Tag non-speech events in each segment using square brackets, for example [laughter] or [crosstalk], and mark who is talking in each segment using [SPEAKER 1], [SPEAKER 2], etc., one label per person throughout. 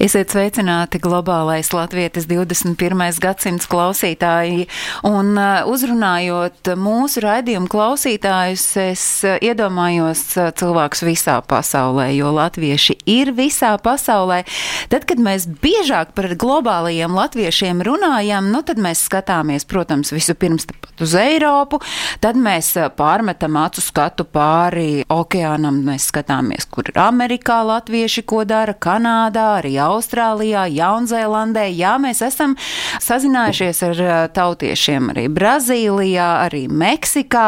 [SPEAKER 1] Esiet sveicināti globālais latvietis 21. gadsimts klausītāji. Un uh, uzrunājot mūsu raidījumu klausītājus, es uh, iedomājos uh, cilvēkus visā pasaulē, jo latvieši ir visā pasaulē. Tad, kad mēs biežāk par globālajiem latviešiem runājam, nu tad mēs skatāmies, protams, vispirms uz Eiropu, tad mēs pārmetam acu skatu pāri okeānam, mēs skatāmies, kur ir Amerikā latvieši, ko dara Kanādā, arī Austrālijā, Jaunzēlandē. Jā, mēs esam sazinājušies ar uh, tautiešiem arī Brazīlijā, arī Meksikā.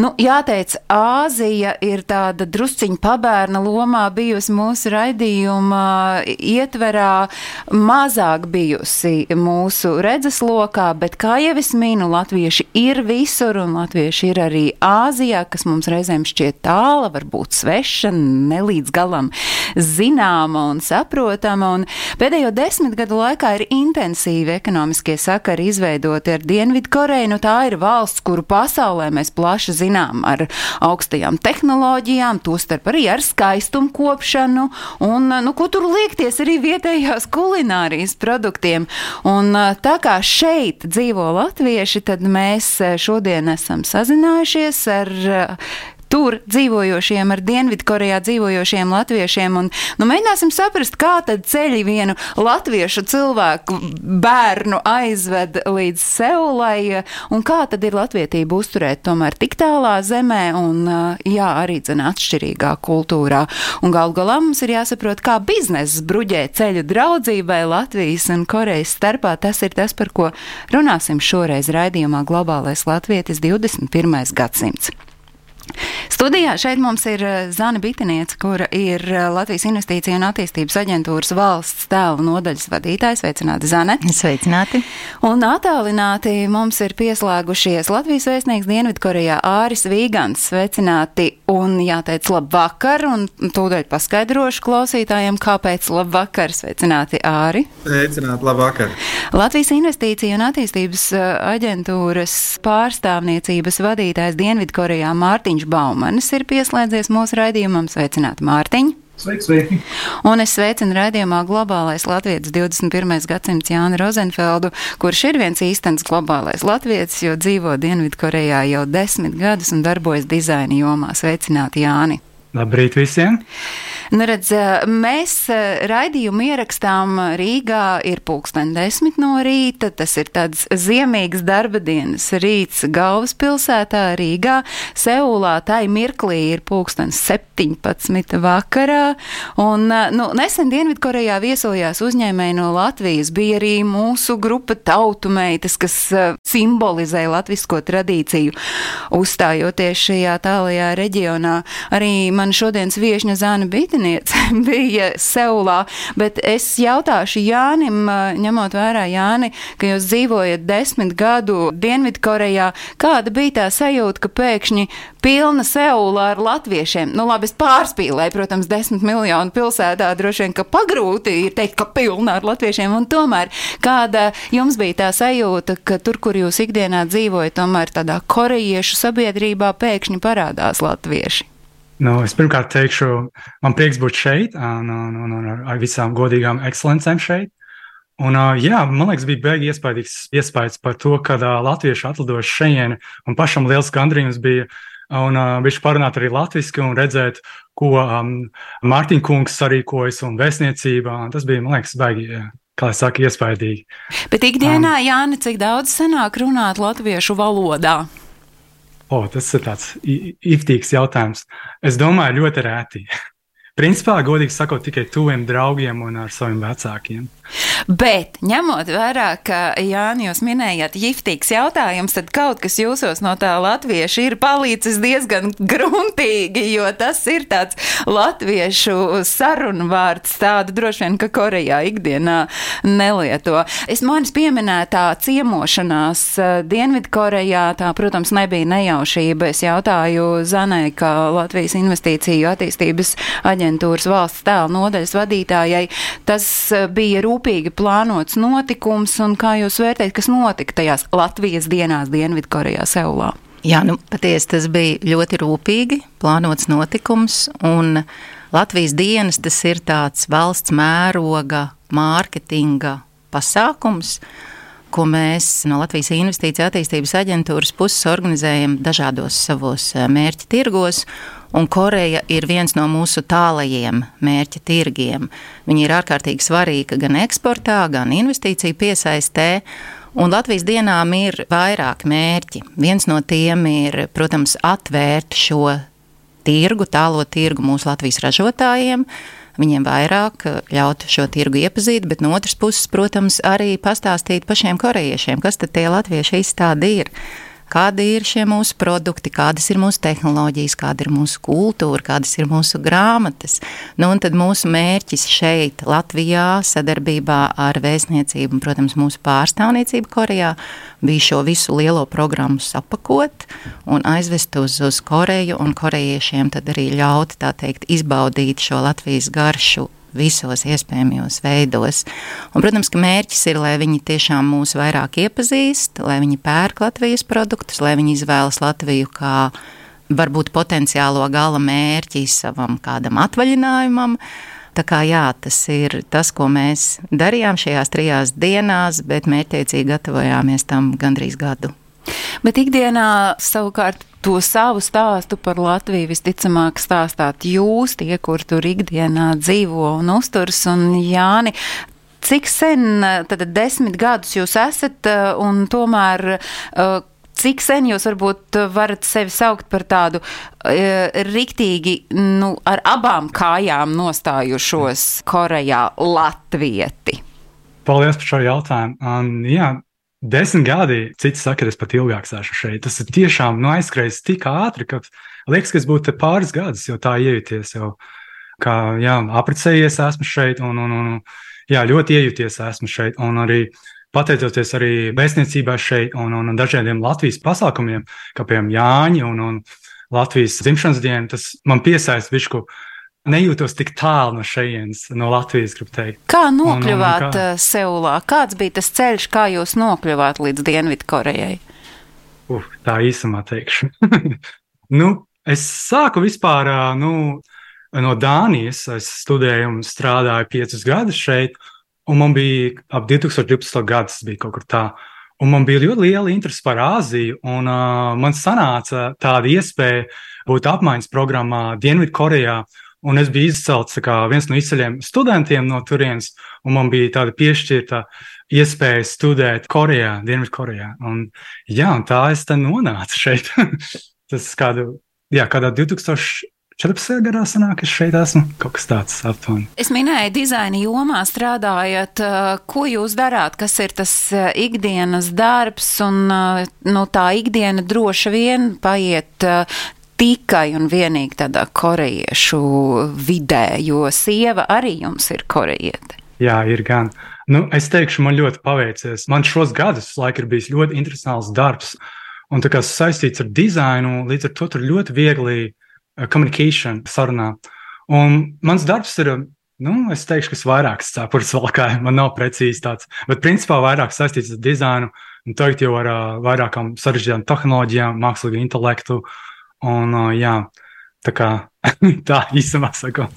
[SPEAKER 1] Nu, jāteic, Āzija ir tāda drusciņa pabērna lomā bijusi mūsu raidījuma ietverā, mazāk bijusi mūsu redzeslokā, bet kā jau es minu, latvieši ir visur un latvieši ir arī Āzijā, kas mums reizēm šķiet tāla, varbūt sveša, nelīdz galam zināma un saprotama. Un pēdējo desmit gadu laikā ir intensīvi ekonomiskie sakari izveidoti ar Dienvidkoreju. Nu, tā ir valsts, kuru pasaulē mēs plaši zinām ar augstajām tehnoloģijām, tostarp arī ar skaistumu kopšanu un, nu, ko tur liekties arī vietējās kulinārijas produktiem. Un tā kā šeit dzīvo latvieši, tad mēs šodien esam sazinājušies ar tur dzīvojošiem, ar Dienvidkorejā dzīvojošiem latviešiem. Un, nu, mēģināsim saprast, kā tad ceļi vienu latviešu cilvēku bērnu aizved līdz Seulai, un kā tad ir latvietība uzturēt tomēr tik tālā zemē un, jā, arī dzen atšķirīgā kultūrā. Un gal galā mums ir jāsaprot, kā biznesa bruģē ceļu draudzībai Latvijas un Korejas starpā. Tas ir tas, par ko runāsim šoreiz raidījumā Globālais Latvietis 21. gadsimts. Studijā šeit mums ir Zana Bitiniece, kura ir Latvijas Investīcija un attīstības aģentūras valsts tēla nodaļas vadītājs. Sveicināti, Zane!
[SPEAKER 2] Sveicināti!
[SPEAKER 1] Un attālināti mums ir pieslēgušies Latvijas vēstnieks Dienvidkorejā Āris Vīgants. Sveicināti un jāteic labvakar, un tūdaļ paskaidrošu klausītājiem, kāpēc labvakar. Sveicināti, Āri!
[SPEAKER 3] Sveicināti, labvakar!
[SPEAKER 1] Latvijas Investīcija un attīstības aģentūras pārstāvniecības vadītājs Dienvidkorejā Mārtiņš Baumanis ir pieslēdzies mūsu raidījumam. Sveicināti, Mārtiņ!
[SPEAKER 3] Sveiki, sveiki!
[SPEAKER 1] Un es sveicinu raidījumā globālais latvietis 21. gadsimts Jāni Rozenfeldu, kurš ir viens īstenis globālais latvietis, jo dzīvo Dienvidkorejā jau desmit gadus un darbojas dizaina jomā. Sveicināti, Jāni!
[SPEAKER 3] Labrīt visiem!
[SPEAKER 1] Nu, redz, mēs raidījumu ierakstām Rīgā ir pulksten desmit no rīta. Tas ir tāds ziemīgs darba dienas rīts galvaspilsētā Rīgā. Seulā tai mirklī ir pulksten 17 vakarā. Un, nu, nesen Dienvidkorejā viesojās uzņēmēji no Latvijas. Bija arī mūsu grupa tautu meitas, kas simbolizē latvisko tradīciju. Uzstājoties šajā tālajā reģionā, arī man šodienas viešņa Zāna Bitiniece [laughs] bija Seulā, bet es jautāšu Jānim, ņemot vērā Jāni, ka jūs dzīvojat desmit gadu Dienvidkorejā, kāda bija tā sajūta, ka pēkšņi pilna Seula ar latviešiem? Nu labi, es pārspīlēju, protams, desmit miljonu pilsētā droši vien, ka pagrūti ir teikt, ka pilna ar latviešiem, un tomēr kāda jums bija tā sajūta, ka tur, kur jūs ikdienā dzīvojat, tomēr tādā korejiešu sabiedrībā pēkšņi parādās latvieši?
[SPEAKER 3] Nu, es pirmkārt teikšu, man prieks būt šeit, un, un, un, un ar visām godīgām ekscelencēm šeit. Un, jā, man liekas, bija beigas iespaidīgs iespējas par to, ka latvieši atlidojuši šeit, un pašam liels gandrījums bija. Un uh, viņš parunāt arī latviešu un redzēt, ko um, Mārtiņa kungs sarīkojas un vēstniecībā. Un tas bija, man liekas, baigi. Kā jau saka, iespaidīgi.
[SPEAKER 1] Bet ikdienā, um, Jāni, cik daudz sanāk runāt latviešu valodā?
[SPEAKER 3] O, tas ir tāds iftīgs jautājums. Es domāju, ļoti rēti. [laughs] Principā, godīgi sakot, tikai tuviem draugiem un ar saviem vecākiem.
[SPEAKER 1] Bet, ņemot vērā, ka Jāni, jūs minējāt, jiftīgs jautājums, tad kaut kas jūsos no tā latviešu ir palicis diezgan gruntīgi, jo tas ir tāds latviešu sarunvārds, tādu droši vien, ka Korejā ikdienā nelieto. Es manis pieminētā ciemošanās eh, Dienvidkorejā, tā, protams, nebija nejaušība. Es jautāju Zanai, kā Latvijas investīciju attīstības aģentūras valsts tēla nodaļas vadītājai, tas eh, bija rūpīgi plānots notikums, un kā jūs vērtējat, kas notika tajās Latvijas dienās Dienvidkorejā Seulā?
[SPEAKER 2] Jā, nu, patiesi tas bija ļoti rūpīgi plānots notikums, un Latvijas dienas tas ir tāds valsts mēroga mārketinga pasākums, ko mēs no Latvijas Investīcija attīstības aģentūras puses organizējam dažādos savos eh, mērķa tirgos. Un Koreja ir viens no mūsu tālajiem mērķa tirgiem. Viņa ir ārkārtīgi svarīga gan eksportā, gan investīciju piesaistē. Un Latvijas dienām ir vairāk mērķi. Viens no tiem ir, protams, atvērt šo tirgu, tālo tirgu mūsu Latvijas ražotājiem, viņiem vairāk ļaut šo tirgu iepazīt, bet no otras puses, protams, arī pastāstīt pašiem korejiešiem, kas tad tie latvieši izstādi ir kādi ir šie mūsu produkti, kādas ir mūsu tehnoloģijas, kāda ir mūsu kultūra, kādas ir mūsu grāmatas. Nu, un tad mūsu mērķis šeit, Latvijā, sadarbībā ar vēstniecību un, protams, mūsu pārstāvniecību Korejā, bija šo visu lielo programmu sapakot un aizvest uz, uz Koreju un korejiešiem tad arī ļaut, tā teikt, izbaudīt šo Latvijas garšu visos iespējamajos veidos. Un, protams, ka mērķis ir, lai viņi tiešām mūs vairāk iepazīst, lai viņi pērk Latvijas produktus, lai viņi izvēlas Latviju kā varbūt potenciālo gala mērķi savam kādam atvaļinājumam. Tā kā jā, tas ir tas, ko mēs darījām šajās trijās dienās, bet mērķiecīgi gatavojāmies tam gandrīz gadu.
[SPEAKER 1] Bet ikdienā savukārt to savu stāstu par Latviju visticamāk stāstāt jūs, tie, kur tur ikdienā dzīvo un uzturs. Un Jāni, cik sen, tad desmit gadus jūs esat un tomēr. Cik sen jūs varbūt varat sevi saukt par tādu e, riktīgi, nu, ar abām kājām nostājušos Korejā latvieti?
[SPEAKER 3] Paldies par šo jautājumu. Um, jā, Desmit gadi, citi saka, es pat ilgāk sēžu šeit. Tas ir tiešām nu, aizskrējis tik ātri, ka liekas, ka es būtu pāris gadus jau tā iejuties. Jau, kā jā, apprecējies esmu šeit, un, un, un jā, ļoti iejuties esmu šeit. Un arī pateicoties arī vēstniecībai šeit un, un dažādiem Latvijas pasākumiem, kā piemēram Jāņa un, un Latvijas dzimšanas diena, tas man piesaista višku nejūtos tik tālu no šejienes, no Latvijas, gribu teikt.
[SPEAKER 1] Kā nokļuvāt un, un kā... Eh, Seulā? Kāds bija tas ceļš, kā jūs nokļuvāt līdz Dienvidkorejai?
[SPEAKER 3] Uh, tā īsumā teikšu. [laughs] nu, es sāku vispār nu, no Dānijas. Es studēju un strādāju piecus gadus šeit, un man bija ap 2012. gadus, tas bija kaut kur tā. Un man bija ļoti liela interese par Āziju, un uh, man sanāca tāda iespēja būt apmaiņas programmā Dienvidkorejā. Un es biju izcelts kā viens no izceļiem studentiem no turienes, un man bija tāda piešķirta iespēja studēt Korejā, Dienvidkorejā. Un, jā, un tā es te nonācu šeit. [laughs] Tas kādu, jā, kādā 2000. 14. gadā sanāk, es šeit esmu kaut kas tāds aptuveni.
[SPEAKER 1] Es minēju, dizaina jomā strādājat. Ko jūs darāt? Kas ir tas ikdienas darbs? Un no tā ikdiena droši vien paiet tikai un vienīgi tādā korejiešu vidē, jo sieva arī jums ir korejiete.
[SPEAKER 3] Jā, ir gan. Nu, es teikšu, man ļoti paveicies. Man šos gadus laika ir bijis ļoti interesants darbs. Un tā kā saistīts ar dizainu, līdz ar to tur ļoti viegli komunikācija sarunā. Un mans darbs ir, nu, es teikšu, kas vairāk cepures [laughs] valkāja, man nav precīzi tāds, bet principā vairāk saistīts ar dizainu un tagad jau ar uh, vairākām sarežģītām tehnoloģijām, mākslīgu intelektu, uh, Un, jā, tā kā [laughs] Tā īsumā sakot.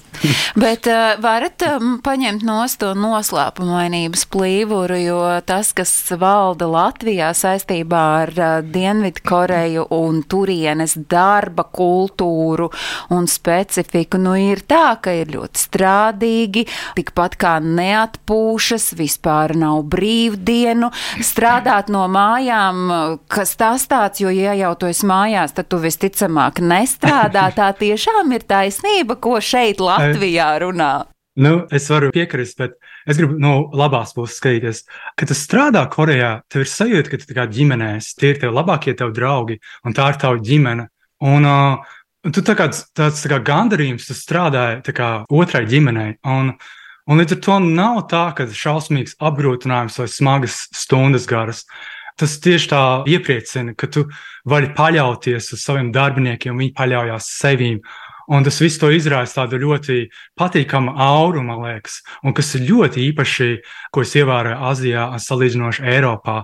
[SPEAKER 1] Bet uh, varat um, paņemt nost to noslēpumainības plīvuru, jo tas, kas valda Latvijā saistībā ar uh, Dienvidu Koreju un turienes darba kultūru un specifiku, nu ir tā, ka ir ļoti strādīgi, tikpat kā neatpūšas, vispār nav brīvdienu, strādāt no mājām, kas tas tāds, jo ja jau tu esi mājās, tad tu visticamāk nestrādā, tā tiešām ir taisnība, ko šeit Latvijā runā?
[SPEAKER 3] Nu, es varu piekrist, bet es gribu no labās puses skatīties. Kad tu strādā Korejā, tev ir sajūta, ka tu kā ģimenēs, tie ir tev labākie tev draugi, un tā ir tava ģimene. Un, uh, tu tā kā tāds tā kā gandarījums, tu strādāji kā otrai ģimenei. Un, un līdz ar to nav tā, ka šausmīgs apgrūtinājums vai smagas stundas garas. Tas tieši tā iepriecina, ka tu vari paļauties uz saviem darbiniekiem, viņi paļaujas sevīm. Un tas viss to izraisa tādu ļoti patīkamu auru, man liekas, un kas ir ļoti īpaši, ko es ievēroju Azijā, salīdzinoši Eiropā.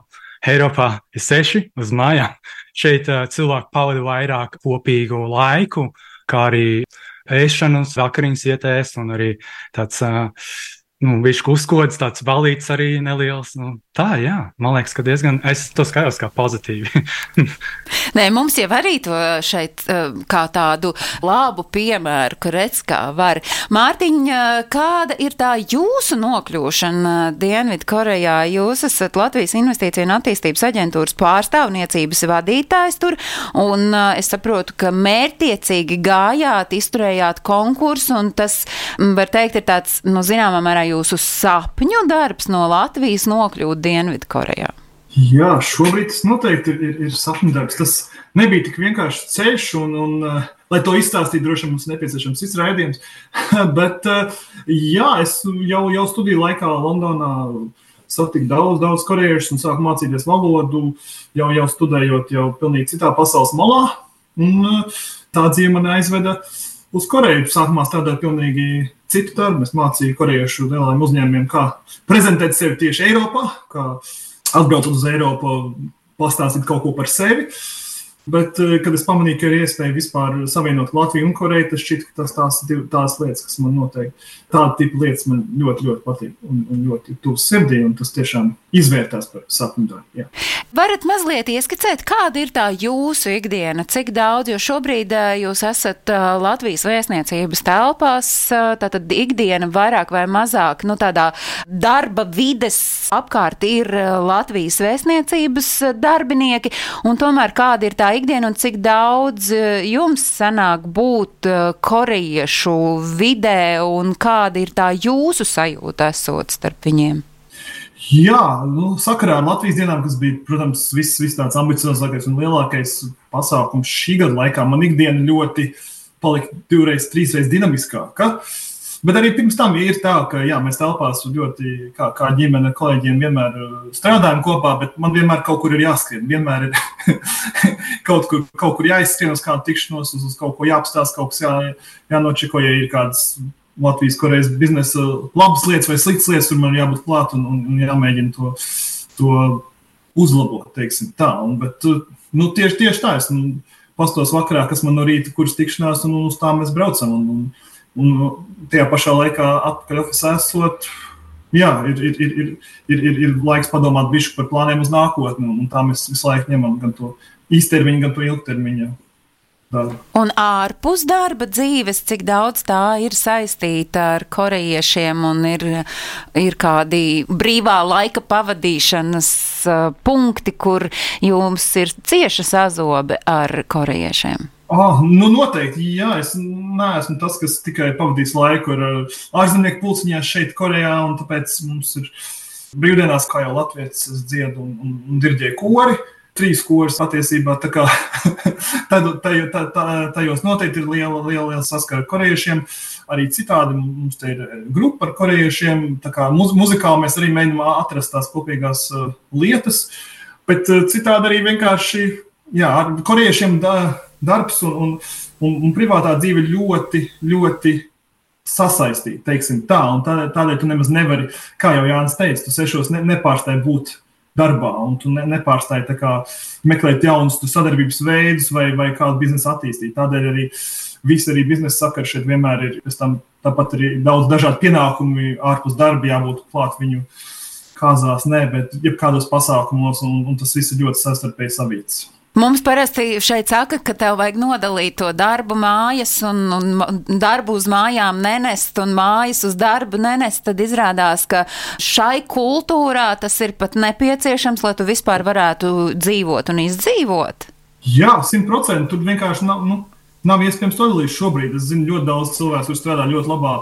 [SPEAKER 3] Eiropā ir seši uz mājām. Šeit uh, cilvēki pavada vairāk kopīgu laiku, kā arī ēšanas, vakariņas ietēst, un arī tāds uh, nu, viņš uzkodas, tāds balīts arī neliels. Nu, tā, jā, man liekas, ka diezgan, es to skatos kā pozitīvi. [laughs]
[SPEAKER 1] Nē, mums jau arī to šeit eh, kā tādu labu piemēru, ka redz, kā var. Mārtiņa, kāda ir tā jūsu nokļūšana Dienvidu Korejā? Jūs esat Latvijas Investīcija un attīstības aģentūras pārstāvniecības vadītājs tur, un eh, es saprotu, ka mērtiecīgi gājāt, izturējāt konkursu, un tas, var teikt, ir tāds, nu, zināmā mērā jūsu sapņu darbs no Latvijas nokļūt Dienvidkorejā?
[SPEAKER 4] Jā, šobrīd tas noteikti ir, ir, ir sapņu darbs. Tas nebija tik vienkārši ceļš, un, un uh, lai to izstāstītu, droši vien mums nepieciešams izraidījums. [laughs] Bet, uh, jā, es jau, jau studiju laikā Londonā satiku daudz, daudz korejiešus un sāku mācīties valodu, jau, jau studējot jau pilnīgi citā pasaules malā. Un, uh, tā dzīve man aizveda uz Koreju. Sākumā strādāju pilnīgi citu darbu. Es mācīju korejiešu lieliem uzņēmumiem, kā prezentēt sevi tieši Eiropā, kā atbraucot uz Eiropu, pastāstīt kaut ko par sevi. Uh, Bet, eh, kad es pamanīju, ka ir iespēja vispār savienot Latviju un Koreju, tas šķiet, ka tas tās, tās lietas, kas man noteikti, tāda tipa lietas man ļoti, ļoti patīk un, un ļoti tuvs sirdī, un tas tiešām izvērtās par sapņu darbu.
[SPEAKER 1] Varat mazliet ieskicēt, kāda ir tā jūsu ikdiena, cik daudz, jo šobrīd eh, jūs esat eh, Latvijas vēstniecības telpās, tātad ikdiena vairāk vai mazāk, nu tādā darba vides apkārt ir Latvijas vēstniecības darbinieki, un tomēr kāda ir tā ikdiena un cik daudz eh, jums sanāk būt eh, korejiešu vidē un kāda ir tā jūsu sajūta esot starp viņiem?
[SPEAKER 4] Jā, nu, sakarā ar Latvijas dienām, kas bija, protams, viss, viss tāds ambiciozākais un lielākais pasākums šī gada laikā, man ikdiena ļoti palika divreiz, trīsreiz dinamiskāka. Uh, Bet arī pirms tam ir tā, ka jā, mēs telpās ļoti, kā, kā ģimene, kolēģiem vienmēr uh, strādājam kopā, bet man vienmēr kaut kur ir jāskrien. Vienmēr ir [laughs] kaut, kur, kaut kur jāizskrien uz kādu tikšanos, uz, uz kaut ko jāapstāsta, kaut kas jā, jānočeko, ja ir kādas Latvijas korejas biznesa labas lietas vai sliktas lietas, tur man jābūt klāt un, un, un jāmēģina to, to uzlabot, teiksim tā. Un, bet, uh, nu, tieši, tieši tā, es nu, pastos vakarā, kas man no rīta, kuras tikšanās, un uz tām mēs braucam. Un, un, Un tajā pašā laikā, oficiālā esot, jā, ir, ir, ir, ir, ir, ir, ir laiks padomāt par plāniem uz nākotni. Un tā mēs visu laiku ņemam gan to īstermiņa, gan to ilgtermiņa. Darbu.
[SPEAKER 1] Un ārpus darba dzīves, cik daudz tā ir saistīta ar korejiešiem, un ir, ir kādi brīvā laika pavadīšanas punkti, kur jums ir cieša sazobe ar korejiešiem?
[SPEAKER 4] Oh, nu noteikti, jā, es neesmu tas, kas tikai pavadīs laiku ar ārzemnieku pulciņā šeit, Korejā, un tāpēc mums ir brīvdienās, kā jau Latvijas dziedu un, un, un dirģēju kori. Trīs koris patiesībā tā kā [laughs] tad, taj, tā, tā, tajos noteikti ir liela, liela, liela saskara ar korejiešiem. Arī citādi mums te ir grupa ar korejiešiem. Tā kā muz, muzikāli mēs arī mēģinām atrast tās kopīgās uh, lietas, bet uh, citādi arī vienkārši, jā, ar korejiešiem. Da, darbs un, un, un, un privātā dzīve ļoti, ļoti sasaistīta, teiksim tā. Un tādēļ, tu nemaz nevari, kā jau Jānis teica, tu sešos ne, nepārstāji būt darbā, un tu ne, nepārstāji kā, meklēt jaunus sadarbības veidus vai, vai kādu biznesu attīstīt. Tādēļ arī visi arī biznesa sakari šeit vienmēr ir. Tam, tāpat arī daudz dažādu pienākumu ārpus darba jābūt klāt viņu kāzās, nē, bet jebkādos pasākumos, un, un tas viss ir ļoti sastarpēji savīts.
[SPEAKER 1] Mums parasti šeit saka, ka tev vajag nodalīt to darbu mājas un, un darbu uz mājām nenest un mājas uz darbu nenest. Tad izrādās, ka šai kultūrā tas ir pat nepieciešams, lai tu vispār varētu dzīvot un izdzīvot.
[SPEAKER 4] Jā, simt procenti. Tur vienkārši nav, nu, nav iespējams to dalīt šobrīd. Es zinu ļoti daudz cilvēku, kuriem strādā ļoti labā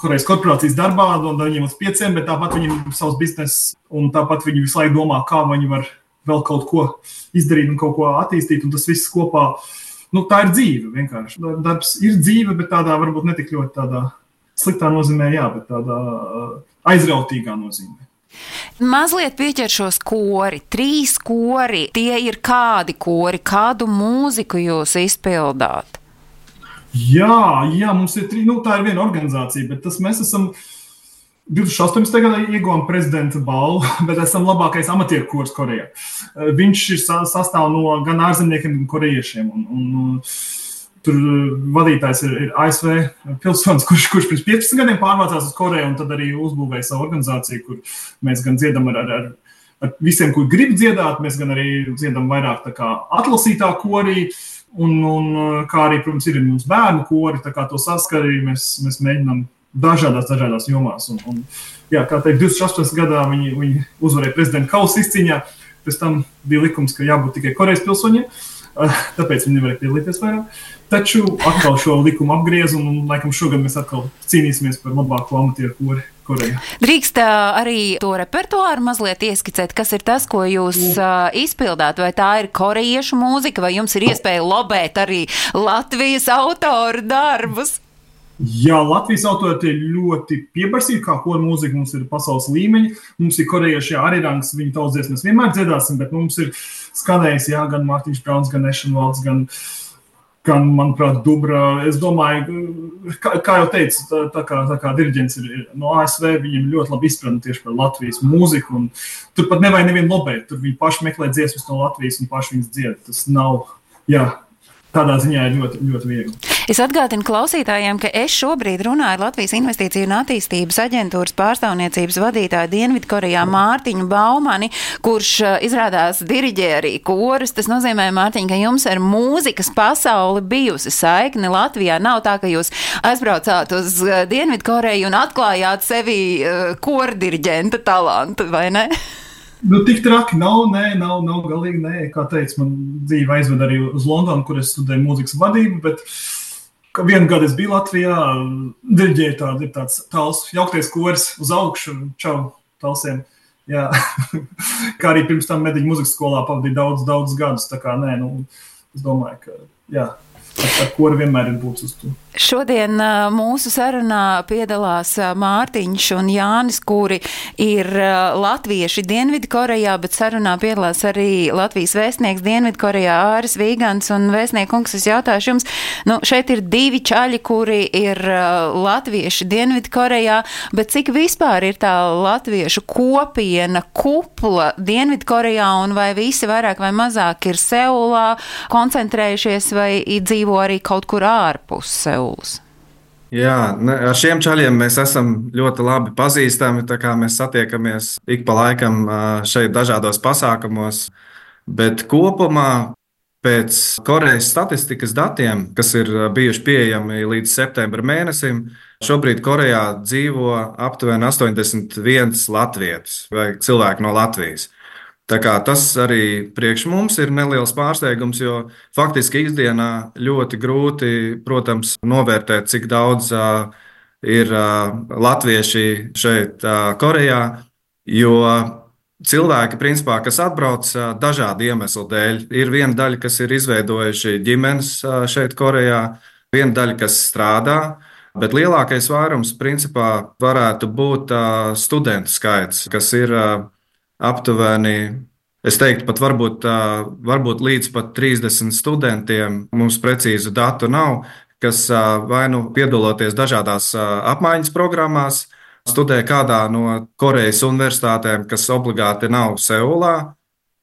[SPEAKER 4] Korejas korporācijas darbā, no 9 līdz 5, bet tāpat viņiem ir savs bizness, un tāpat viņi visu laiku domā, kā viņi var vēl kaut ko izdarīt un kaut ko attīstīt, un tas viss kopā. Nu, tā ir dzīve vienkārši. Darbs ir dzīve, bet tādā varbūt ne tik ļoti tādā sliktā nozīmē, jā, bet tādā aizrautīgā nozīmē.
[SPEAKER 1] Mazliet pieķeršos kori, trīs kori. Tie ir kādi kori, kādu mūziku jūs izpildāt?
[SPEAKER 4] Jā, jā, mums ir trīs, nu, tā ir viena organizācija, bet tas mēs esam 2018. gadā ieguvām prezidenta balvu, [laughs] bet esam labākais amatieru kurs Korejā. Eh, viņš ir sastāv no gan ārzemniekiem, gan korejiešiem. Un, un, Tur eh, vadītājs ir, ir ASV pilsonis, [laughs] kurš, kurš pirms 15 gadiem pārvācās uz Koreju un tad arī uzbūvēja savu organizāciju, kur mēs gan dziedam ar, ar, ar, ar visiem, kur grib dziedāt, mēs gan arī dziedam vairāk atlasītā korī. Un, un kā arī, protams, ir mūsu bērnu kori, tā kā to saskarī mēs, mēs mēģinām dažādās, dažādās jomās. Un, un, jā, kā teikt, 2018. gadā viņi, viņi uzvarēja prezidenta kausa izcīņā. Pēc tam bija likums, ka jābūt tikai Korejas pilsoņiem, tāpēc viņi nevarēja piedalīties vairāk. Taču atkal šo likumu apgriez, un, un laikam šogad mēs atkal cīnīsimies par labāko amatieru kori. Koreja.
[SPEAKER 1] Drīkst arī to repertuāru mazliet ieskicēt, kas ir tas, ko jūs uh, izpildāt, vai tā ir korejiešu mūzika, vai jums ir iespēja lobēt arī Latvijas autoru darbus?
[SPEAKER 4] Jā, Latvijas autori ir ļoti pieprasīti, kā kora mūzika mums ir pasaules līmeņa. Mums ir korejieši arī rangs, viņa tautsdzies mēs vienmēr dziedāsim, bet mums ir skanējis, jā, gan Mārtiņš Brauns, gan Ešenvalds, gan gan, manuprāt, Dubra. Es domāju, kā, kā jau teicu, tā, tā kā, tā kā diriģents ir no ASV, viņiem ļoti labi izpratne tieši par Latvijas mūziku. Tur pat nevajag nevienu lobēt. Tur viņi paši meklē dziesmas no Latvijas un paši viņas dzied. Tas nav. Jā, tādā ziņā ir ļoti, ļoti viegli.
[SPEAKER 1] Es atgādinu klausītājiem, ka es šobrīd runāju Latvijas Investīciju un attīstības aģentūras pārstāvniecības vadītāju Dienvidkorejā Mārtiņu Baumani, kurš eh, izrādās diriģē arī korus. Tas nozīmē, Mārtiņ, ka jums ar mūzikas pasauli bijusi saikne Latvijā. Nav tā, ka jūs aizbraucāt uz eh, Dienvidkoreju un atklājāt sevi uh, kordiriģenta talantu, vai ne? [laughs]
[SPEAKER 4] Nu, tik traki nav, nē, nav, nav galīgi. Nē. Kā teicu, man dzīve aizved arī uz Londonu, kur es studēju mūzikas vadību. Bet vienu gadu es biju Latvijā, diriģēju tādu, tāds tāls, jauktais koris uz augšu, čau, talsiem. Jā. [laughs] kā arī pirms tam mediņu mūzikas skolā pavadīju daudz, daudz gadus. Tā kā nē, nu, es domāju, ka jā, ar ko vienmēr ir būtis.
[SPEAKER 1] Šodien mūsu sarunā piedalās Mārtiņš un Jānis, kuri ir latvieši Dienvidkorejā, bet sarunā piedalās arī Latvijas vēstnieks Dienvidkorejā Āris Vīgants un vēstniekungs. Es jautāšu jums, nu, šeit ir divi čaļi, kuri ir latvieši Dienvidkorejā, bet cik vispār ir tā latviešu kopiena, kupla Dienvidkorejā un vai visi vairāk vai mazāk ir Seulā koncentrējušies vai dzīvo arī kaut kur ārpus? Seulas?
[SPEAKER 5] Jā, ne, ar šiem čaļiem mēs esam ļoti labi pazīstami. Mēs satiekamies ik pa laikam šeit, dažādos pasākumos. Bet kopumā pēc Korejas statistikas datiem, kas ir bijuši pieejami līdz septembra mēnesim, šobrīd Korejā dzīvo aptuveni 81 latvietis vai cilvēki no Latvijas. Tas arī priekš mums ir neliels pārsteigums, jo faktiski ikdienā ļoti grūti, protams, novērtēt, cik daudz uh, ir uh, latvieši šeit, uh, Korejā. Jo cilvēki, principā, kas atbrauc dažādu iemeslu dēļ, ir viena daļa, kas ir izveidojuši ģimenes šeit, Korejā, viena daļa, kas strādā. Bet lielākais vairums, principā, varētu būt studentu skaits, kas ir aptuveni, es teiktu, pat varbūt, varbūt līdz pat 30 studentiem. Mums precīzu datu nav, kas vai nu piedaloties dažādās apmaiņas programmās, studē kādā no Korejas universitātēm, kas obligāti nav Seulā,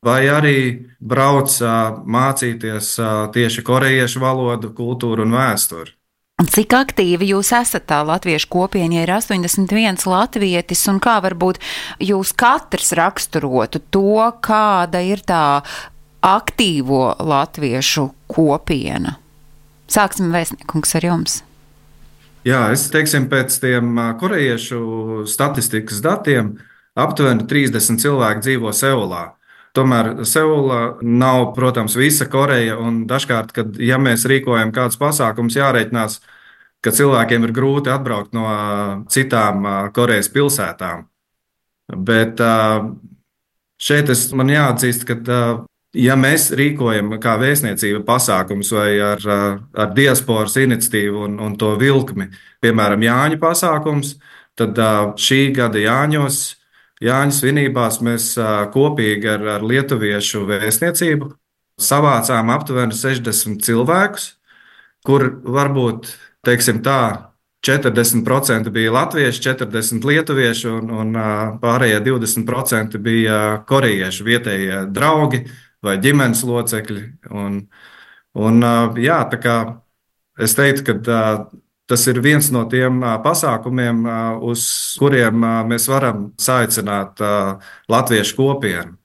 [SPEAKER 5] vai arī brauc mācīties tieši korejiešu valodu, kultūru un vēsturi.
[SPEAKER 1] Cik aktīvi jūs esat tā latviešu kopienā, ir 81 latvietis, un kā varbūt jūs katrs raksturotu to, kāda ir tā aktīvo latviešu kopiena? Sāksim vēstniekungs ar jums.
[SPEAKER 5] Jā, es teiksim, pēc tiem korejiešu statistikas datiem aptuveni 30 cilvēki dzīvo Seulā. Tomēr Seula nav, protams, visa Koreja. Dažkārt, kad ja mēs rīkojam kādus pasākumus, jārēķinās, ka cilvēkiem ir grūti atbraukt no citām Korejas pilsētām. Bet šeit es man jāatzīst, ka ja mēs rīkojam kā vēstniecība pasākums vai ar, ar diasporas iniciatīvu un, un to vilkmi, piemēram, Jāņa pasākums, tad šī gada Jāņos, Jāņa svinībās mēs kopīgi ar, ar Lietuviešu vēstniecību savācām aptuveni 60 cilvēkus, kur varbūt, teiksim tā, 40% bija latvieši, 40% lietuvieši un, un pārējie 20% bija korejieši, vietējie draugi vai ģimenes locekļi. Un, un, jā, es teiktu, ka tas ir viens no tiem pasākumiem, uz kuriem mēs varam saicināt latviešu kopienu.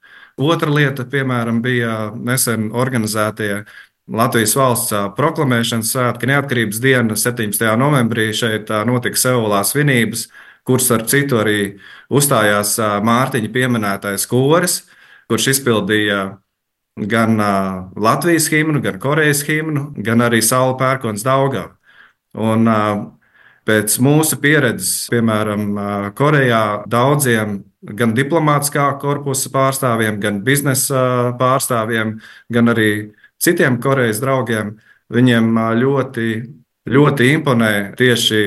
[SPEAKER 5] Otra lieta, piemēram, bija nesen organizētie Latvijas valsts proklamēšanas svētki, neatkarības diena 17. novembrī šeit notika Seulā svinības, kuras ar citu arī uzstājās Mārtiņa pieminētais koris, kurš izpildīja gan Latvijas himnu, gan Korejas himnu, gan arī Saula pērkons Daugava. Un pēc mūsu pieredzes, piemēram, Korejā daudziem gan diplomātiskā korpusa pārstāvjiem, gan biznesa pārstāvjiem, gan arī citiem Korejas draugiem, viņiem ļoti, ļoti imponē tieši,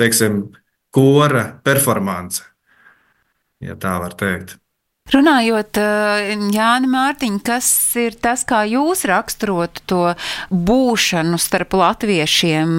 [SPEAKER 5] teiksim, kora performance, ja tā var teikt.
[SPEAKER 1] Runājot, eh, Jāni Mārtiņ, kas ir tas, kā jūs raksturotu to būšanu starp latviešiem,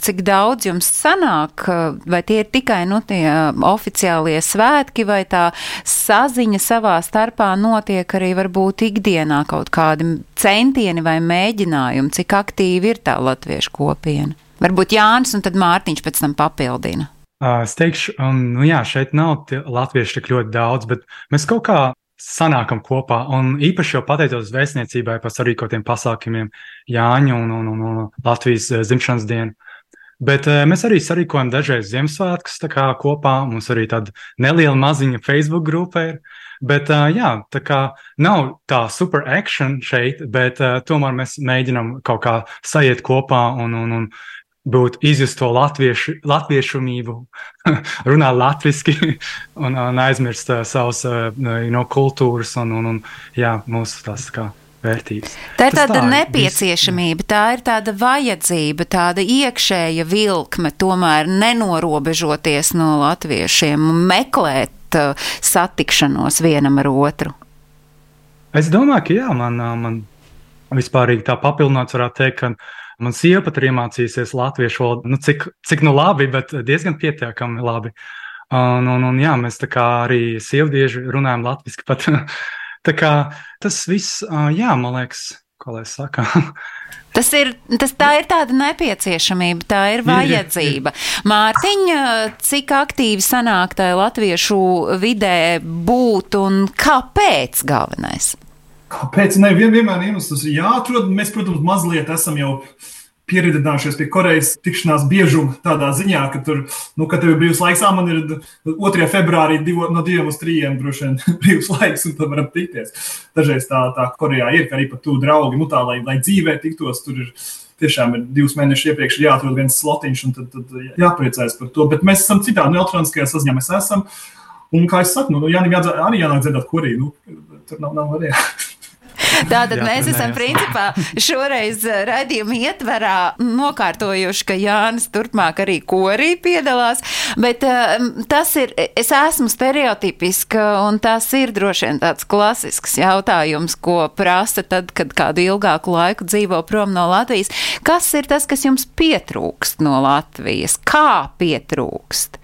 [SPEAKER 1] cik daudz jums sanāk, vai tie ir tikai nu, tie oficiālie svētki, vai tā saziņa savā starpā notiek arī varbūt ikdienā kaut kādi centieni vai mēģinājumi, cik aktīvi ir tā latviešu kopiena? Varbūt Jānis un tad Mārtiņš pēc tam papildina.
[SPEAKER 3] Es teikšu, nu jā, šeit nav latviešu tik ļoti daudz, bet mēs kaut kā sanākam kopā. Un īpaši jau pateicos vēstniecībai par sarīkotiem pasākumiem Jāņa un, un, un, un Latvijas dzimšanas dienu. Bet mēs arī sarīkojam dažreiz Ziemassvētkus kopā. Mums arī tāda neliela maziņa Facebook grupa ir. Bet, jā, tā kā nav tā super action šeit, bet tomēr mēs mēģinām kaut kā sajiet kopā un, un, un būt izjust to latviešu, latviešumību, [laughs] runāt latviešu [laughs] un, un aizmirst uh, savas uh, no kultūras un, un, un jā, mūsu tās kā. Vērtības.
[SPEAKER 1] Tā ir Tas tāda tā nepieciešamība, tā ir tāda vajadzība, tāda iekšēja vilkme, tomēr nenorobežoties no latviešiem un meklēt uh, satikšanos vienam ar otru.
[SPEAKER 3] Es domāju, ka jā, man, man vispār tā papildināt, varētu teikt, ka Man sieva pat ir iemācījusies latviešu valodu, nu, cik, cik nu labi, bet diezgan pietiekami labi. Un, un, un jā, mēs tā kā arī sievdieži runājam latviešu pat. [laughs] tā kā tas viss, jā, man liekas, ko lai saka. [laughs]
[SPEAKER 1] Tas ir, tas, tā ir tāda nepieciešamība, tā ir vajadzība. Mārtiņa, cik aktīvi sanāk tajā latviešu vidē būt un kāpēc galvenais?
[SPEAKER 4] Kāpēc? Nē, vien, vienmēr iemesls ir jāatrod. Mēs, protams, mazliet esam jau pieredzinājušies pie Korejas tikšanās biežuma tādā ziņā, ka tur, nu, kad tev ir brīvs laiks, man ir 2. februārī divo, no 2 līdz 3 droši vien [laughs] brīvs laiks, un tad varam tikties. Dažreiz tā, tā Korejā ir, ka arī pat tu draugi, nu tā, lai, lai dzīvē tiktos, tur ir tiešām ir divus mēnešus iepriekš jāatrod viens slotiņš, un tad, tad jāpriecājas par to. Bet mēs esam citā nu, elektroniskajā saziņā, mēs esam. Un, kā es saku, nu, Jānis arī jānāk dzirdēt, kurī. Nu, tur nav, nav variantu. [laughs] [laughs]
[SPEAKER 1] Tātad mēs esam principā šoreiz eh, raidījuma ietverā nokārtojuši, ka Jānis turpmāk arī korī piedalās, bet uh, tas ir, es esmu stereotipiska un tas ir droši vien tāds klasisks jautājums, ko prasa tad, kad kādu ilgāku laiku dzīvo prom no Latvijas. Kas ir tas, kas jums pietrūkst no Latvijas? Kā pietrūkst?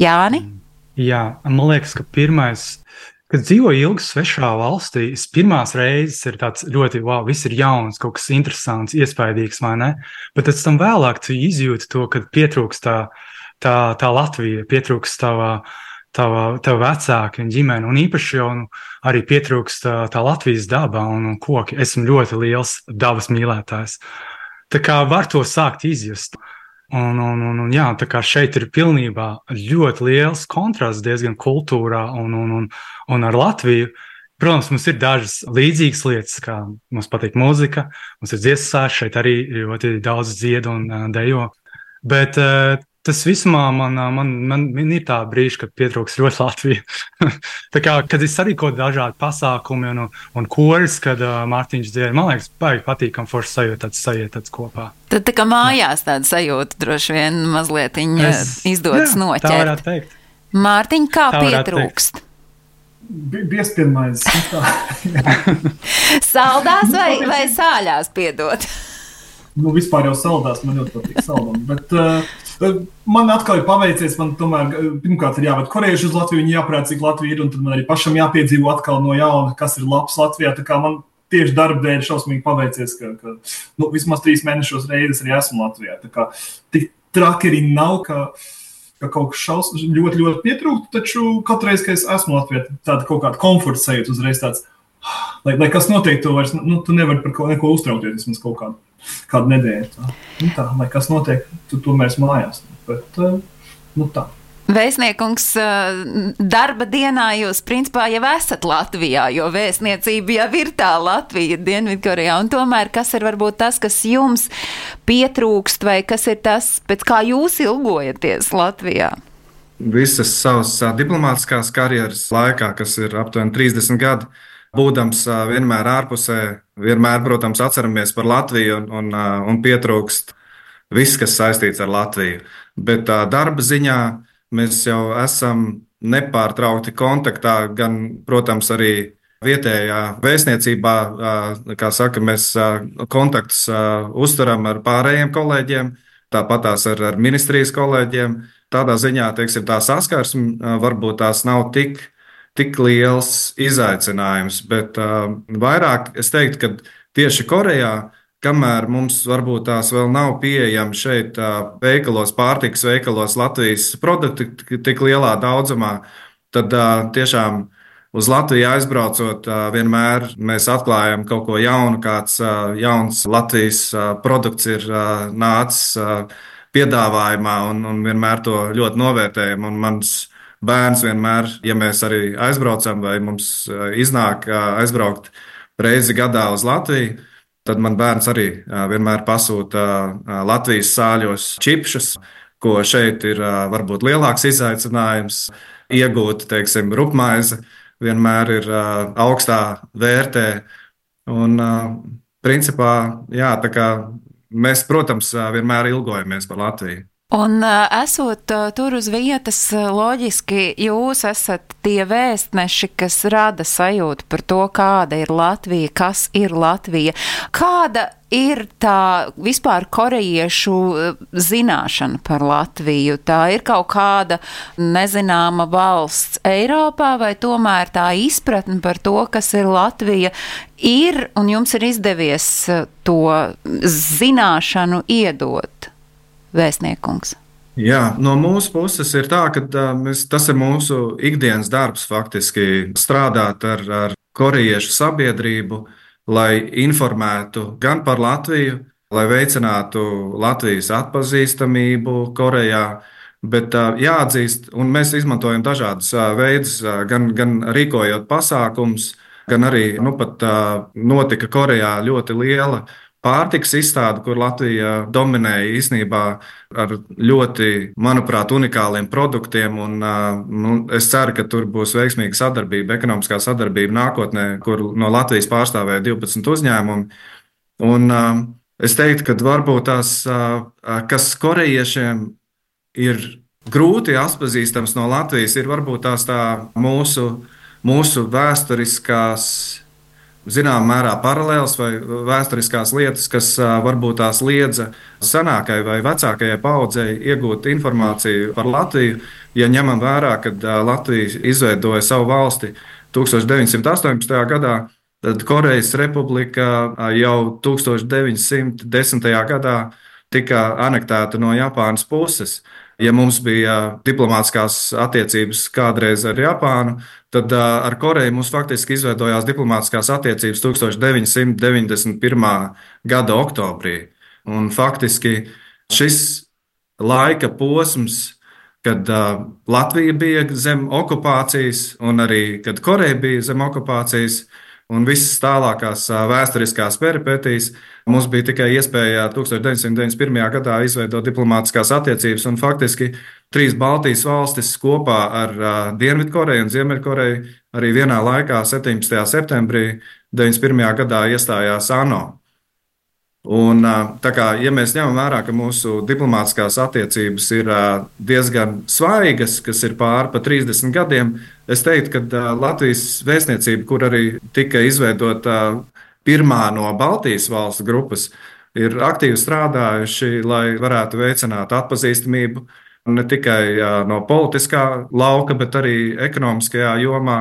[SPEAKER 1] Jāni?
[SPEAKER 3] Jā, man liekas, ka pirmais Kad dzīvoju ilgi svešā valstī, pirmās reizes ir tāds ļoti, wow, viss ir jauns, kaut kas interesants, iespaidīgs, vai ne? Bet pēc tam vēlāk tu izjūti to, kad pietrūkst tā, tā, tā Latvija, pietrūkst tava, tava, tava vecāki un ģimene, un īpaši jau nu, arī pietrūkst tā, tā Latvijas daba un, un koki. Esmu ļoti liels dabas mīlētājs. Tā kā var to sākt izjust. Un, un, un, un, jā, tā kā šeit ir pilnībā ļoti liels kontrasts diezgan kultūrā un, un, un, un ar Latviju. Protams, mums ir dažas līdzīgas lietas, kā mums patīk mūzika, mums ir dziesmas, šeit arī ļoti daudz dziedu un dejo. Bet tas vismā man, man, man, man ir tā brīži, kad pietrūks ļoti Latvija. [laughs] tā kā, kad es arī kaut dažādi pasākumi un, un koris, kad uh, Mārtiņš dzied, man liekas, baigi patīkam forši sajūt tāds sajiet tāds kopā.
[SPEAKER 1] Tad tā kā mājās tāda sajūta droši vien mazliet es, izdodas jā, noķert. Tā
[SPEAKER 3] varētu teikt.
[SPEAKER 1] Mārtiņ, kā tā pietrūkst?
[SPEAKER 4] Biezpirmais. [laughs]
[SPEAKER 1] Saldās vai, [laughs] vai sāļās piedot?
[SPEAKER 4] Nu, vispār jau saldās, man ļoti patīk saldām. Bet uh, man atkal ir paveicies, man tomēr pirmkārt ir jāved korejieši uz Latviju, viņi jāprāt, cik Latvija ir, un tad man arī pašam jāpiedzīvo atkal no jauna, kas ir labs Latvijā. Tā kā man tieši darba dēļ šausmīgi paveicies, ka, ka nu, vismaz trīs mēnešos reizes arī esmu Latvijā. Tā kā tik traki arī nav, ka, ka kaut kas šaus, ļoti, ļoti pietrūkst, taču katru reizi, kad es esmu Latvijā, tāda kaut kāda komforta sajūta uzreiz tāds. Lai, lai kas notiek, to vairs nu, tu nevari par ko, neko uztraukties. Vismaz kaut kādu, kādu nedēļu. Tā, nu, tā, lai kas notiek, tu tomēr esi mājās. Bet, nu, tā.
[SPEAKER 1] Vēstniekums darba dienā jūs principā jau esat Latvijā, jo vēstniecība jau ir tā Latvija, Dienvidkorejā. Un tomēr, kas ir varbūt tas, kas jums pietrūkst, vai kas ir tas, pēc kā jūs ilgojaties Latvijā?
[SPEAKER 5] Visas savas diplomātiskās karjeras laikā, kas ir aptuveni 30 gadi, būdams vienmēr ārpusē, vienmēr, protams, atceramies par Latviju un, un, un pietrūkst viss, kas saistīts ar Latviju. Bet darba ziņā mēs jau esam nepārtraukti kontaktā, gan, protams, arī vietējā vēstniecībā, kā saka, mēs kontaktus uzturam ar pārējiem kolēģiem, tāpat tās ar, ar ministrijas kolēģiem. Tādā ziņā, teiksim, tā saskarsme varbūt tās nav tik tik liels izaicinājums. Bet uh, vairāk es teiktu, ka tieši Korejā, kamēr mums varbūt tās vēl nav pieejami šeit uh, veikalos, pārtikas veikalos Latvijas produkti tik lielā daudzumā, tad uh, tiešām uz Latviju aizbraucot, vienmēr mēs atklājam kaut ko jaunu, kāds jauns Latvijas produkts ir nācis piedāvājumā, un, un vienmēr to ļoti novērtējam. Un mans bērns vienmēr, ja mēs arī aizbraucam vai mums eh, iznāk eh, aizbraukt reizi gadā uz Latviju, tad man bērns arī eh, vienmēr pasūta Latvijas sāļos čipšus, ko šeit ir varbūt lielāks izaicinājums iegūt, teiksim, rupmaizi vienmēr ir augstā vērtē. Un, principā, jā, mēs, protams, vienmēr ilgojamies par Latviju.
[SPEAKER 1] Un esot tur uz vietas, loģiski jūs esat tie vēstneši, kas rada sajūtu par to, kāda ir Latvija, kas ir Latvija. Kāda ir tā vispār korejiešu zināšana par Latviju? Tā ir kaut kāda nezināma valsts Eiropā, vai tomēr tā izpratne par to, kas ir Latvija, ir un jums ir izdevies to zināšanu iedot? Vēstniekungs?
[SPEAKER 5] Jā, no mūsu puses ir tā, ka mēs, tas ir mūsu ikdienas darbs, faktiski strādāt ar, ar korejiešu sabiedrību, lai informētu gan par Latviju, lai veicinātu Latvijas atpazīstamību Korejā. Bet jāatzīst, un mēs izmantojam dažādus veidus, gan, gan rīkojot pasākumus, gan arī nu, pat, notika Korejā ļoti liela pārtiks izstāde, kur Latvija dominēja īsnībā ar ļoti, manuprāt, unikāliem produktiem. Un, nu, es ceru, ka tur būs veiksmīga sadarbība, ekonomiskā sadarbība nākotnē, kur no Latvijas pārstāvēja 12 uzņēmumi. Un, es teiktu, ka varbūt tās, kas korejiešiem ir grūti atpazīstams no Latvijas, ir varbūt tās tā mūsu, mūsu vēsturiskās zināmā mērā paralēlas vai vēsturiskās lietas, kas varbūt tās liedza senākajai vai vecākajai paudzei iegūt informāciju par Latviju. Ja ņemam vērā, ka Latvija izveidoja savu valsti 1918. gadā, tad Korejas Republika jau 1910. gadā tika anektēta no Japānas puses. Ja mums bija diplomātiskās attiecības kādreiz ar Japānu, tad ar Koreju mums faktiski izveidojās diplomātiskās attiecības 1991. gada oktobrī. Un faktiski šis laika posms, kad Latvija bija zem okupācijas, un arī kad Koreja bija zem okupācijas, un visas tālākās vēsturiskās peripetijas. Mums bija tikai iespēja 1991. gadā izveidot diplomātiskās attiecības, un faktiski trīs Baltijas valstis kopā ar Dienvidkoreju un Ziemeļkoreju arī vienā laikā, 17. septembrī 91. gadā, iestājās ANO. Un, kā, ja mēs ņemam vērā, ka mūsu diplomātiskās attiecības ir diezgan svaigas, kas ir pāri pa 30 gadiem, es teiktu, ka Latvijas vēstniecība, kur arī tika izveidota pirmā no Baltijas valstu grupas, ir aktīvi strādājuši, lai varētu veicināt atpazīstamību ne tikai no politiskā lauka, bet arī ekonomiskajā jomā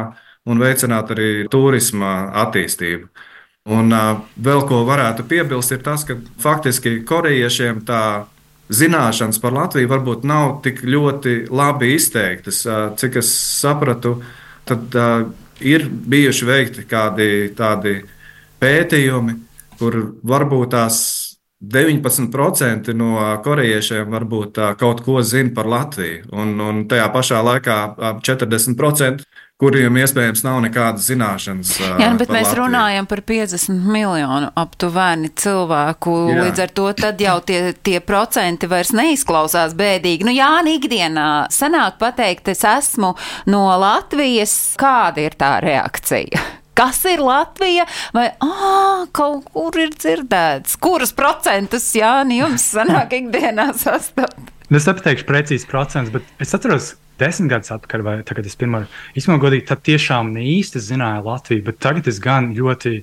[SPEAKER 5] un veicināt arī turisma attīstību. Un vēl ko varētu piebilst, ir tas, ka faktiski korejiešiem tā zināšanas par Latviju varbūt nav tik ļoti labi izteiktas. Cik es sapratu, tad ir bijuši veikti kādi tādi pētījumi, kur varbūt tās 19% no korejiešiem varbūt kaut ko zina par Latviju, un, un tajā pašā laikā 40% kuriem iespējams nav nekādas zināšanas.
[SPEAKER 1] Jā, bet mēs Latviju. runājam par 50 miljonu aptuveni cilvēku. Jā. Līdz ar to tad jau tie, tie procenti vairs neizklausās bēdīgi. Nu, jā, ikdienā sanāk pateikt, es esmu no Latvijas. Kāda ir tā reakcija? [laughs] Kas ir Latvija? Vai ah, kaut kur ir dzirdēts? Kuras procentus Jāni jums sanāk ikdienā [laughs] sastapt?
[SPEAKER 3] Nu, es nepateikšu precīzi procentus, bet es atceros, desmit gadus atpakaļ, vai tagad es pirmā īstenībā godīgi, tad tiešām ne īsti zināju Latviju, bet tagad es gan ļoti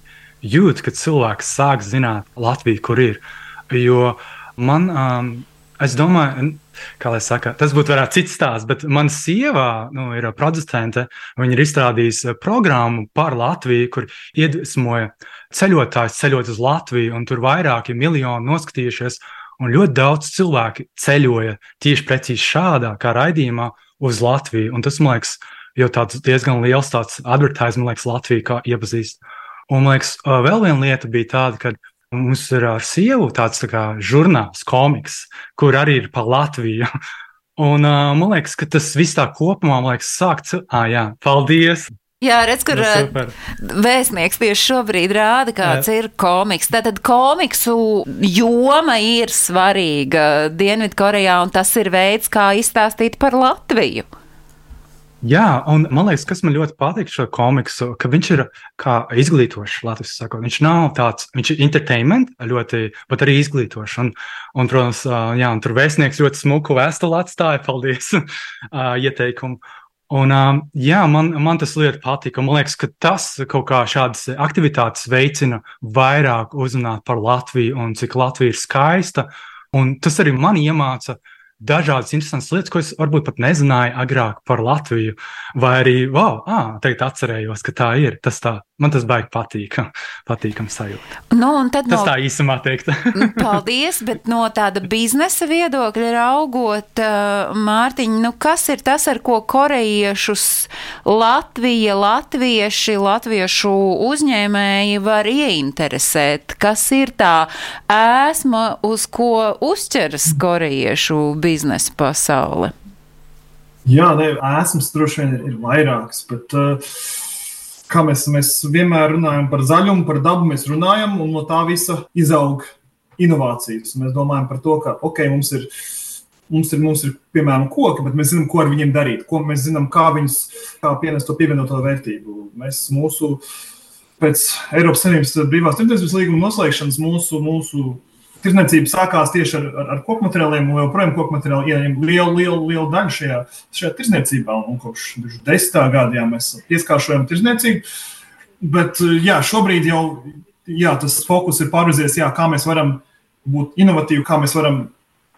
[SPEAKER 3] jūtu, ka cilvēks sāk zināt Latviju, kur ir. Jo man, um, es domāju, kā lai saka, tas būtu varētu cits stāsts, bet mana sieva nu, ir producente, viņa ir izstrādījusi programmu par Latviju, kur iedvesmoja ceļotājus ceļot uz Latviju, un tur vairāki miljoni noskatījušies. Un ļoti daudz cilvēku ceļoja tieši precīzi šādā raidījumā, uz Latviju. Un tas, man liekas, jau tāds diezgan liels tāds advertising, liekas, Latviju kā iepazīst. Un, man liekas, vēl viena lieta bija tāda, ka mums ir ar sievu tāds tā kā žurnāls, komiks, kur arī ir pa Latviju. [laughs] Un uh, man liekas, ka tas viss tā kopumā, man liekas, sākts. Ah, jā, paldies!
[SPEAKER 1] Jā, redz, kur no, vēstnieks tieši šobrīd rāda, kāds Jā. ir komiks. Tātad komiksu joma ir svarīga Dienvidkorejā, un tas ir veids, kā izstāstīt par Latviju.
[SPEAKER 3] Jā, un man liekas, kas man ļoti patīk šo komiksu, ka viņš ir kā izglītošs, Latvijas sakot. Viņš nav tāds, viņš ir entertainment, ļoti, bet arī izglītošs. Un, un, protams, jā, un tur vēstnieks ļoti smuku vēstuli atstāja, paldies, [laughs] ieteikumu. Un, jā, man, man tas lieta patika. Man liekas, ka tas kaut kā šādas aktivitātes veicina vairāk uzrunāt par Latviju un cik Latvija ir skaista. Un tas arī man iemāca dažādas interesantas lietas, ko es varbūt pat nezināju agrāk par Latviju. Vai arī, wow, ah, tagad atcerējos, ka tā ir. Tas tā, man tas baigi patīk, [laughs] patīkam sajūta.
[SPEAKER 1] Nu, tas
[SPEAKER 3] no, tā īsumā teikt. [laughs]
[SPEAKER 1] paldies, bet no tāda biznesa viedokļa raugot, Mārtiņ, nu kas ir tas, ar ko korejiešus Latvija, latvieši, latviešu uzņēmēji var ieinteresēt? Kas ir tā ēsma, uz ko uzķeras korejiešu biznesa? Biznesa pasaule?
[SPEAKER 4] Jā, ne, esmas droši vien ir vairākas, bet uh, kā mēs, mēs vienmēr runājam par zaļumu, par dabu, mēs runājam, un no tā visa izaug inovācijas. Mēs domājam par to, ka ok, mums ir. Mums ir, mums ir, piemēram, koki, bet mēs zinām, ko ar viņiem darīt. Ko mēs zinām, kā viņus kā pienest to pievienoto vērtību. Mēs mūsu, pēc Eiropas Savienības brīvās tirdzniecības līguma noslēgšanas, mūsu, mūsu Tirzniecība sākās tieši ar, ar, ar koku materiāliem, un joprojām koku materiāli ieņem lielu, lielu, lielu daļu šajā, šajā tirzniecībā. Un, kopš desmitā gada jā, mēs pieskāršojam tirzniecību. Bet jā, šobrīd jau jā, tas fokus ir pārvirzies, jā, kā mēs varam būt inovatīvi, kā mēs varam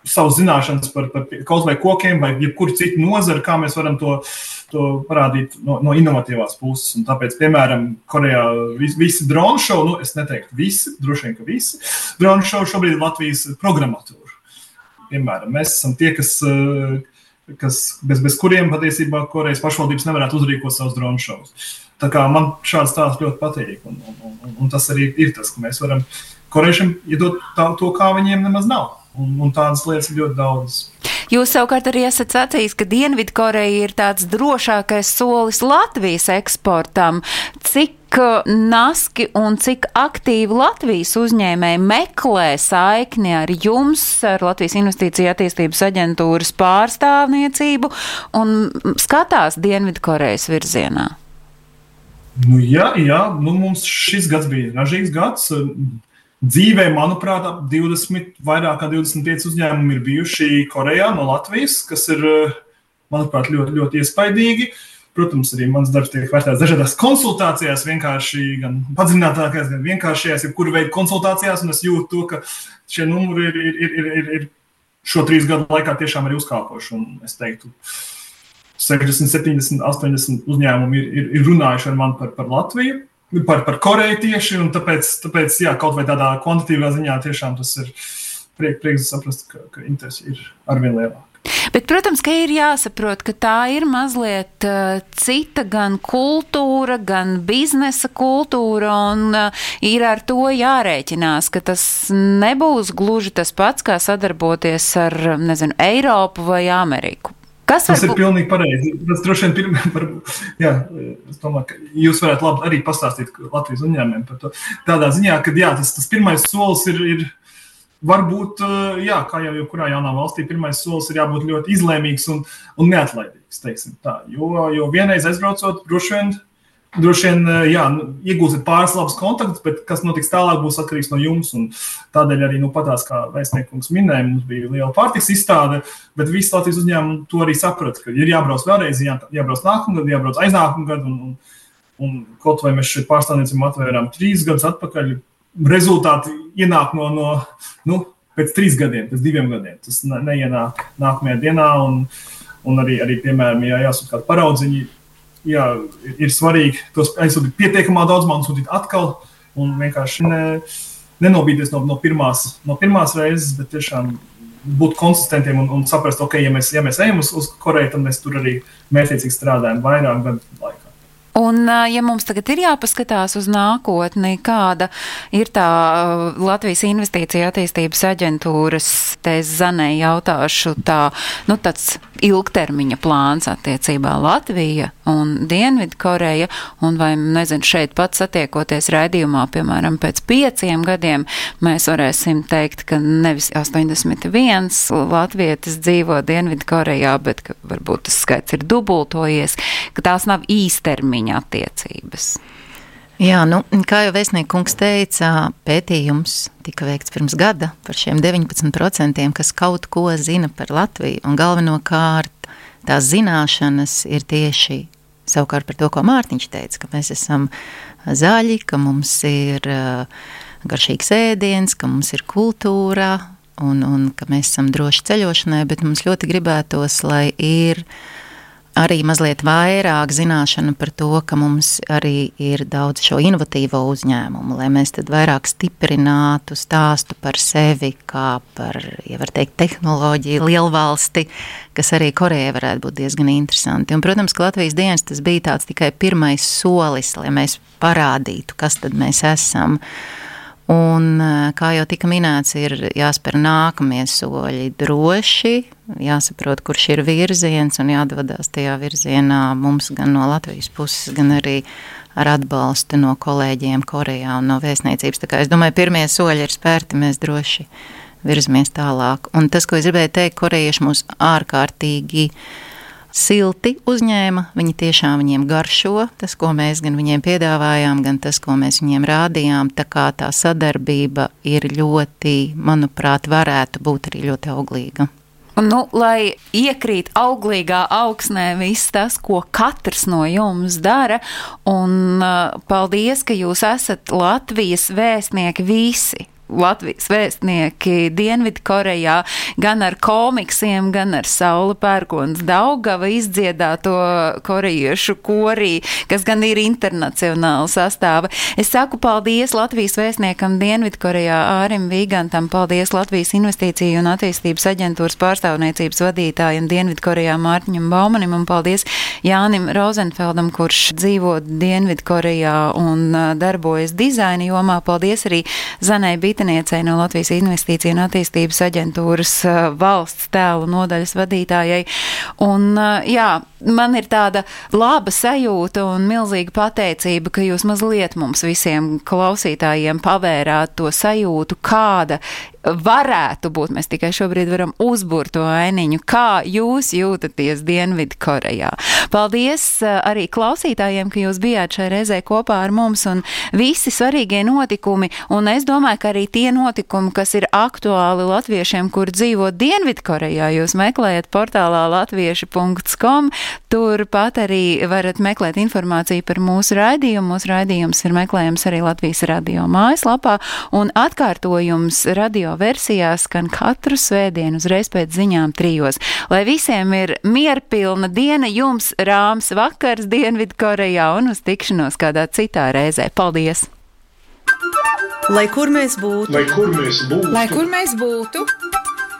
[SPEAKER 4] savas zināšanas par, par kaut vai kokiem vai jebkuru citu nozaru, kā mēs varam to, to parādīt no, no inovatīvās puses. Un tāpēc, piemēram, Korejā vis, visi dronu šovi, nu, es neteiktu visi, droši vien, ka visi dronu šovi šobrīd ir Latvijas programmatūra. Piemēram, mēs esam tie, kas, kas bez, bez kuriem patiesībā Korejas pašvaldības nevarētu uzrīkot savus dronu šovus. Tā kā man šāds stāsts ļoti patīk, un, un, un, un tas arī ir tas, ka mēs varam korejiešiem iedot tā, to, kā viņiem nemaz nav. Un, un tādas lietas ir ļoti daudz.
[SPEAKER 1] Jūs savukārt arī esat sacījis, ka Dienvidkoreja ir tāds drošākais solis Latvijas eksportam. Cik cik naski un cik aktīvi Latvijas uzņēmēji meklē saikni ar jums, ar Latvijas Investīcija attīstības aģentūras pārstāvniecību un skatās Dienvidkorejas virzienā?
[SPEAKER 4] Nu, jā, jā nu, mums šis gads bija ražīgs gads. Dzīvē, manuprāt, ap 20, vairāk kā 25 uzņēmumi ir bijuši Korejā no Latvijas, kas ir, manuprāt, ļoti, ļoti iespaidīgi. Protams, arī mans darbs tiek vērtēts dažādās konsultācijās, vienkārši gan padziļinātākās, gan vienkāršajās, jebkuru veidu konsultācijās, es jūtu to, ka šie numuri ir, ir, ir, ir, ir šo trīs gadu laikā tiešām arī uzkāpuši. Un es teiktu, 60, 70, 80 uzņēmumi ir, ir, ir runājuši ar mani par, par Latviju par, par Koreju tieši, tāpēc, tāpēc jā, kaut vai tādā kvantitīvā ziņā tiešām tas ir priek, prieks saprast, ka, ka interesi ir arvien lielāka.
[SPEAKER 1] Bet, protams, ka ir jāsaprot, ka tā ir mazliet uh, cita gan kultūra, gan biznesa kultūra, un uh, ir ar to jārēķinās, ka tas nebūs gluži tas pats, kā sadarboties ar, nezinu, Eiropu vai Ameriku.
[SPEAKER 4] Kas tas varbūt... ir pilnīgi pareizi. Tas droši vien pirmā, jā, es domāju, ka jūs varētu labi arī pastāstīt Latvijas uzņēmējiem par to. Tādā ziņā, ka jā, tas, tas pirmais solis ir, ir varbūt, jā, kā jau jebkurā jaunā valstī, pirmais solis ir jābūt ļoti izlēmīgs un, un neatlaidīgs. Jo, jo vienreiz aizbraucot, droši vien Droši vien, eh, jā, nu, iegūsiet pāris labus kontaktus, bet kas notiks tālāk, būs atkarīgs no jums. Tādēļ arī, nu, patās, kā Vēstnieks minēja, mums bija liela pārtiks izstāde, bet visi Latvijas uzņēmumi to arī saprata, ka ir jābrauc vēlreiz, jā, jābrauc nākamgad, jābrauc aiznākamgad. Un, un, un kaut vai mēs šeit pārstāvniecību atvērām trīs gadus atpakaļ, rezultāti ienāk no, no nu, pēc trīs gadiem, pēc diviem gadiem. Tas ne, neienāk nākamajā dienā. Un, un arī, arī piemēram, ja jāsaka kādi paraudziņi jā, ir svarīgi tos aizsūtīt pietiekamā daudzumā, un sūtīt atkal, un vienkārši ne, nenobīties no, no, pirmās, no pirmās reizes, bet tiešām būt konsistentiem un, un saprast, ok, ja mēs, ja mēs ejam uz, uz Koreju, tad mēs tur arī mērķiecīgi strādājam vairāk gadu laikā.
[SPEAKER 1] Un, ja mums tagad ir jāpaskatās uz nākotni, kāda ir tā Latvijas investīcija attīstības aģentūras, te Zanē jautāšu, tā, nu, tāds ilgtermiņa plāns attiecībā Latvija un Dienvidkoreja, un vai, nezinu, šeit pat satiekoties raidījumā, piemēram, pēc pieciem gadiem, mēs varēsim teikt, ka nevis 81 latvietis dzīvo Dienvidkorejā, bet ka varbūt tas skaits ir dubultojies, ka tās nav īstermiņa attiecības.
[SPEAKER 2] Jā, nu, kā jau Vēstniekungs teica, pētījums tika veikts pirms gada par šiem 19%, kas kaut ko zina par Latviju. Un galvenokārt tās zināšanas ir tieši savukārt par to, ko Mārtiņš teica, ka mēs esam zaļi, ka mums ir garšīgs ēdiens, ka mums ir kultūra un, un ka mēs esam droši ceļošanai, bet mums ļoti gribētos, lai ir arī mazliet vairāk zināšanu par to, ka mums arī ir daudz šo inovatīvo uzņēmumu, lai mēs tad vairāk stiprinātu stāstu par sevi, kā par, ja var teikt, tehnoloģiju lielvalsti, kas arī Korejai varētu būt diezgan interesanti. Un, protams, ka Latvijas dienas tas bija tāds tikai pirmais solis, lai mēs parādītu, kas tad mēs esam. Un, kā jau tika minēts, ir jāspēr nākamie soļi droši, jāsaprot, kurš ir virziens un jādodas tajā virzienā mums gan no Latvijas puses, gan arī ar atbalstu no kolēģiem Korejā un no vēstniecības. Tā kā es domāju, pirmie soļi ir spērti, mēs droši virzamies tālāk. Un tas, ko es gribēju teikt, korejieši mūs ārkārtīgi silti uzņēma. Viņi tiešām viņiem garšo tas, ko mēs gan viņiem piedāvājām, gan tas, ko mēs viņiem rādījām. Tā kā tā sadarbība ir ļoti, manuprāt, varētu būt arī ļoti auglīga.
[SPEAKER 1] Nu, lai iekrīt auglīgā augsnē viss tas, ko katrs no jums dara, un uh, paldies, ka jūs esat Latvijas vēstnieki visi. Latvijas vēstnieki Dienvidkorejā gan ar komiksiem, gan ar Saula Pērkons Daugava izdziedāto korejiešu korī, kas gan ir internacionāla sastāva. Es saku paldies Latvijas vēstniekam Dienvidkorejā Ārim Vīgantam, paldies Latvijas investīciju un attīstības aģentūras pārstāvniecības vadītājiem Dienvidkorejā Mārtiņam Baumanim un paldies Jānim Rozenfeldam, kurš dzīvo Dienvidkorejā un darbojas dizaina jomā. Paldies arī Zanai Bītai vietiniecei no Latvijas Investīcija un attīstības aģentūras valsts tēlu nodaļas vadītājai. Un, jā, man ir tāda laba sajūta un milzīga pateicība, ka jūs mazliet mums visiem klausītājiem pavērāt to sajūtu, kāda varētu būt. Mēs tikai šobrīd varam uzbūrt to ainiņu, kā jūs jūtaties Dienvidkorejā. Paldies uh, arī klausītājiem, ka jūs bijāt šai reizē kopā ar mums un visi svarīgie notikumi. Un es domāju, ka arī tie notikumi, kas ir aktuāli latviešiem, kur dzīvo Dienvidkorejā, jūs meklējat portālā latvieši.com. Turpat arī varat meklēt informāciju par mūsu raidījumu. Mūsu raidījums ir meklējams arī Latvijas radio mājaslapā un atkārtojums radio versijā skan katru svētdienu uzreiz pēc ziņām trijos. Lai visiem ir mierpilna diena, jums rāms vakars Dienvidkorejā un uz tikšanos kādā citā reizē. Paldies!
[SPEAKER 6] Lai kur mēs būtu,
[SPEAKER 7] Lai kur mēs būtu,
[SPEAKER 8] Lai kur mēs būtu,